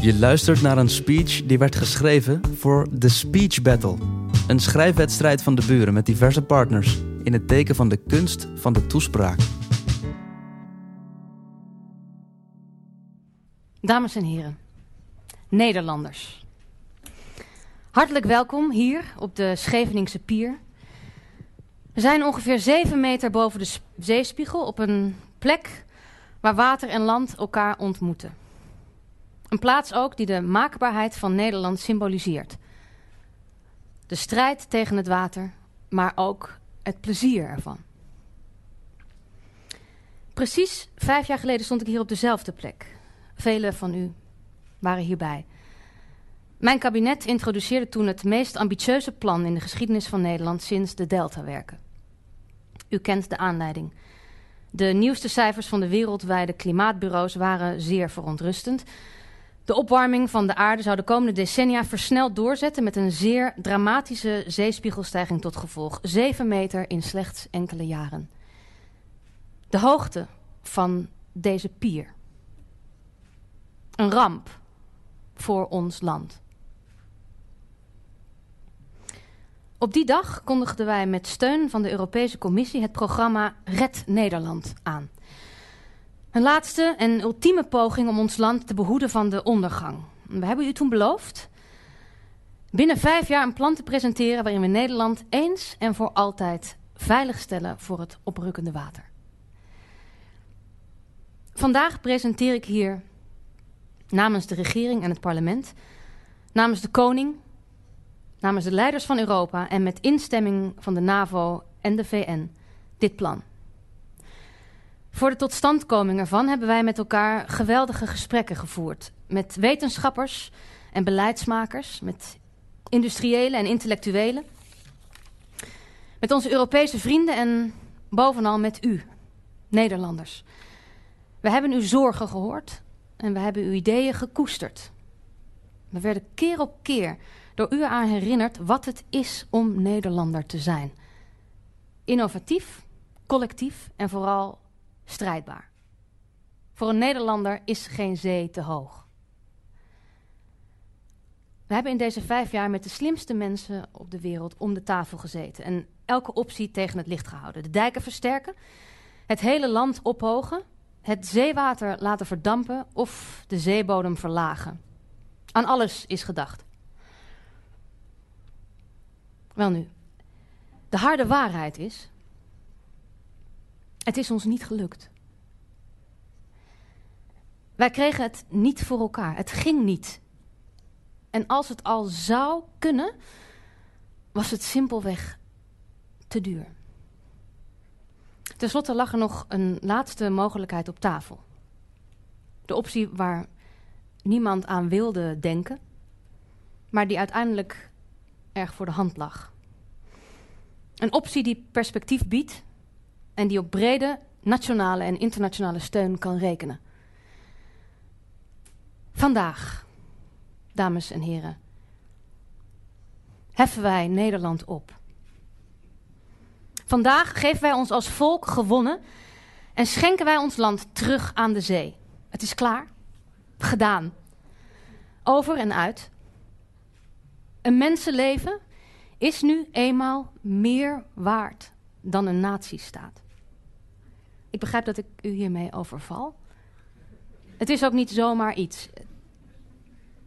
Je luistert naar een speech die werd geschreven voor The Speech Battle. Een schrijfwedstrijd van de buren met diverse partners in het teken van de kunst van de toespraak. Dames en heren, Nederlanders. Hartelijk welkom hier op de Scheveningse Pier. We zijn ongeveer 7 meter boven de zeespiegel op een plek waar water en land elkaar ontmoeten. Een plaats ook die de maakbaarheid van Nederland symboliseert. De strijd tegen het water, maar ook het plezier ervan. Precies vijf jaar geleden stond ik hier op dezelfde plek. Velen van u waren hierbij. Mijn kabinet introduceerde toen het meest ambitieuze plan in de geschiedenis van Nederland sinds de Deltawerken. U kent de aanleiding. De nieuwste cijfers van de wereldwijde klimaatbureaus waren zeer verontrustend. De opwarming van de aarde zou de komende decennia versneld doorzetten met een zeer dramatische zeespiegelstijging tot gevolg. 7 meter in slechts enkele jaren. De hoogte van deze pier. Een ramp voor ons land. Op die dag kondigden wij met steun van de Europese Commissie het programma Red Nederland aan. Een laatste en ultieme poging om ons land te behoeden van de ondergang. We hebben u toen beloofd binnen vijf jaar een plan te presenteren waarin we Nederland eens en voor altijd veiligstellen voor het oprukkende water. Vandaag presenteer ik hier namens de regering en het parlement, namens de koning, namens de leiders van Europa en met instemming van de NAVO en de VN dit plan. Voor de totstandkoming ervan hebben wij met elkaar geweldige gesprekken gevoerd. Met wetenschappers en beleidsmakers, met industriëlen en intellectuelen. Met onze Europese vrienden en bovenal met u, Nederlanders. We hebben uw zorgen gehoord en we hebben uw ideeën gekoesterd. We werden keer op keer door u aan herinnerd wat het is om Nederlander te zijn. Innovatief, collectief en vooral strijdbaar. Voor een Nederlander is geen zee te hoog. We hebben in deze vijf jaar met de slimste mensen op de wereld om de tafel gezeten en elke optie tegen het licht gehouden. De dijken versterken, het hele land ophogen, het zeewater laten verdampen of de zeebodem verlagen. Aan alles is gedacht. Wel nu, de harde waarheid is het is ons niet gelukt. Wij kregen het niet voor elkaar. Het ging niet. En als het al zou kunnen, was het simpelweg te duur. Ten slotte lag er nog een laatste mogelijkheid op tafel. De optie waar niemand aan wilde denken, maar die uiteindelijk erg voor de hand lag. Een optie die perspectief biedt en die op brede nationale en internationale steun kan rekenen. Vandaag, dames en heren, heffen wij Nederland op. Vandaag geven wij ons als volk gewonnen en schenken wij ons land terug aan de zee. Het is klaar, gedaan, over en uit. Een mensenleven is nu eenmaal meer waard dan een natiestaat. Ik begrijp dat ik u hiermee overval. Het is ook niet zomaar iets.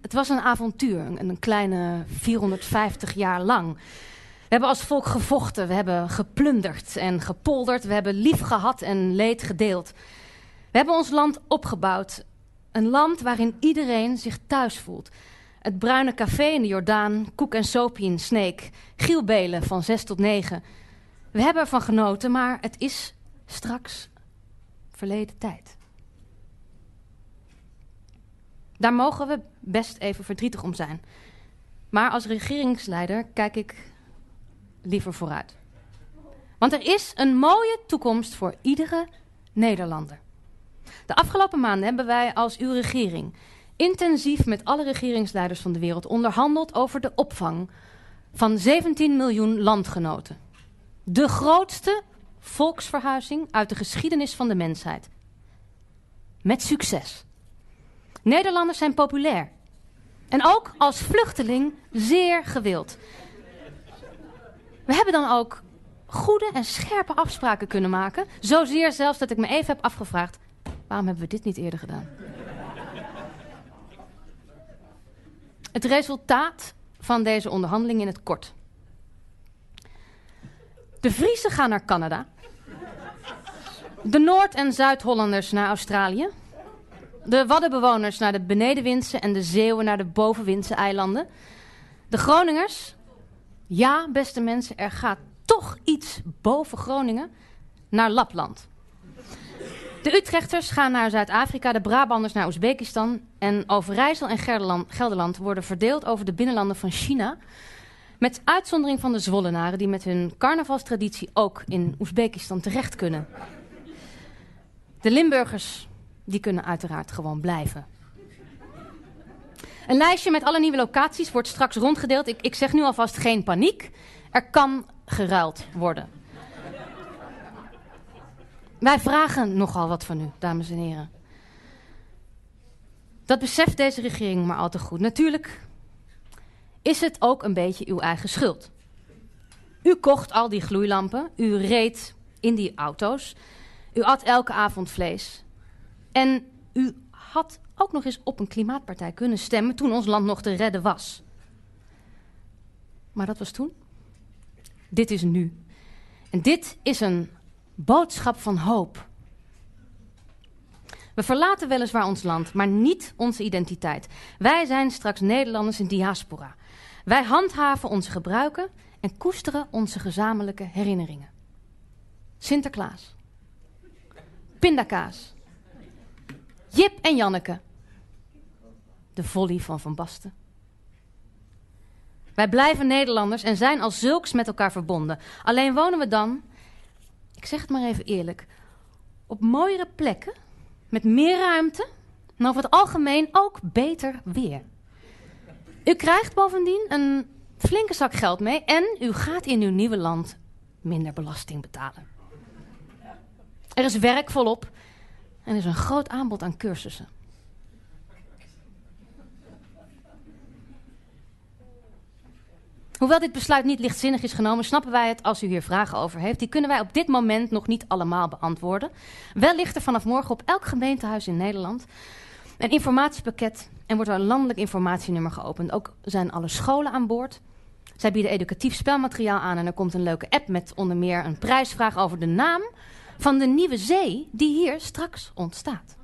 Het was een avontuur, een, kleine 450 jaar lang. We hebben als volk gevochten, we hebben geplunderd en gepolderd, we hebben lief gehad en leed gedeeld. We hebben ons land opgebouwd. Een land waarin iedereen zich thuis voelt. Het bruine café in de Jordaan, koek en soapie in Sneek, gielbelen van 6 tot 9. We hebben ervan genoten, maar het is straks verleden tijd. Daar mogen we best even verdrietig om zijn. Maar als regeringsleider kijk ik liever vooruit. Want er is een mooie toekomst voor iedere Nederlander. De afgelopen maanden hebben wij als uw regering intensief met alle regeringsleiders van de wereld onderhandeld over de opvang van 17 miljoen landgenoten. De grootste volksverhuizing uit de geschiedenis van de mensheid. Met succes. Nederlanders zijn populair. En ook als vluchteling zeer gewild. We hebben dan ook goede en scherpe afspraken kunnen maken. Zozeer zelfs dat ik me even heb afgevraagd: waarom hebben we dit niet eerder gedaan? Het resultaat van deze onderhandeling in het kort. De Friesen gaan naar Canada. De Noord- en Zuid-Hollanders naar Australië. De Waddenbewoners naar de Benedenwindse en de Zeeuwen naar de Bovenwindse eilanden. De Groningers. Ja, beste mensen, er gaat toch iets boven Groningen naar Lapland. De Utrechters gaan naar Zuid-Afrika, de Brabanders naar Oezbekistan. En Overijssel en Gelderland worden verdeeld over de binnenlanden van China. Met uitzondering van de Zwollenaren, die met hun carnavalstraditie ook in Oezbekistan terecht kunnen. De Limburgers, die kunnen uiteraard gewoon blijven. Een lijstje met alle nieuwe locaties wordt straks rondgedeeld. Ik, ik zeg nu alvast geen paniek. Er kan geruild worden. Wij vragen nogal wat van u, dames en heren. Dat beseft deze regering maar al te goed. Natuurlijk is het ook een beetje uw eigen schuld. U kocht al die gloeilampen, u reed in die auto's, u at elke avond vlees. En u had ook nog eens op een klimaatpartij kunnen stemmen toen ons land nog te redden was. Maar dat was toen. Dit is nu. En dit is een boodschap van hoop. We verlaten weliswaar ons land, maar niet onze identiteit. Wij zijn straks Nederlanders in diaspora. Wij handhaven onze gebruiken en koesteren onze gezamenlijke herinneringen. Sinterklaas. Pindakaas. Jip en Janneke. De volley van Van Basten. Wij blijven Nederlanders en zijn als zulks met elkaar verbonden. Alleen wonen we dan, ik zeg het maar even eerlijk, op mooiere plekken, met meer ruimte en over het algemeen ook beter weer. U krijgt bovendien een flinke zak geld mee en u gaat in uw nieuwe land minder belasting betalen. Er is werk volop en er is een groot aanbod aan cursussen. Hoewel dit besluit niet lichtzinnig is genomen, snappen wij het als u hier vragen over heeft. Die kunnen wij op dit moment nog niet allemaal beantwoorden. Wel ligt er vanaf morgen op elk gemeentehuis in Nederland een informatiepakket en wordt er een landelijk informatienummer geopend. Ook zijn alle scholen aan boord. Zij bieden educatief spelmateriaal aan en er komt een leuke app met onder meer een prijsvraag over de naam van de nieuwe zee die hier straks ontstaat.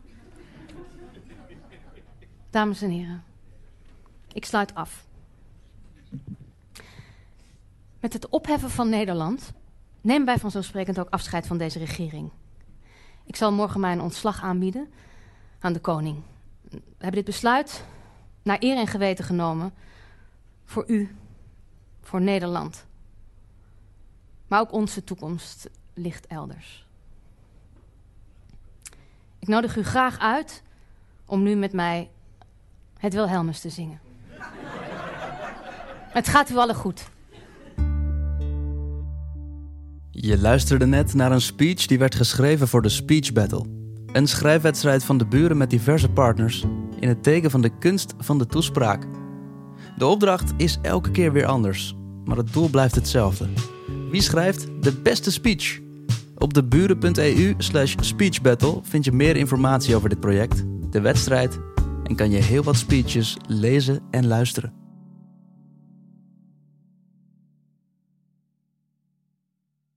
Dames en heren, ik sluit af. Met het opheffen van Nederland nemen wij vanzelfsprekend ook afscheid van deze regering. Ik zal morgen mijn ontslag aanbieden aan de koning. We hebben dit besluit naar eer en geweten genomen voor u, voor Nederland. Maar ook onze toekomst ligt elders. Ik nodig u graag uit om nu met mij het Wilhelmus te zingen. het gaat u allen goed. Je luisterde net naar een speech die werd geschreven voor de Speech Battle. Een schrijfwedstrijd van de buren met diverse partners in het teken van de kunst van de toespraak. De opdracht is elke keer weer anders, maar het doel blijft hetzelfde. Wie schrijft de beste speech? Op de buren.eu slash speechbattle vind je meer informatie over dit project, de wedstrijd en kan je heel wat speeches lezen en luisteren.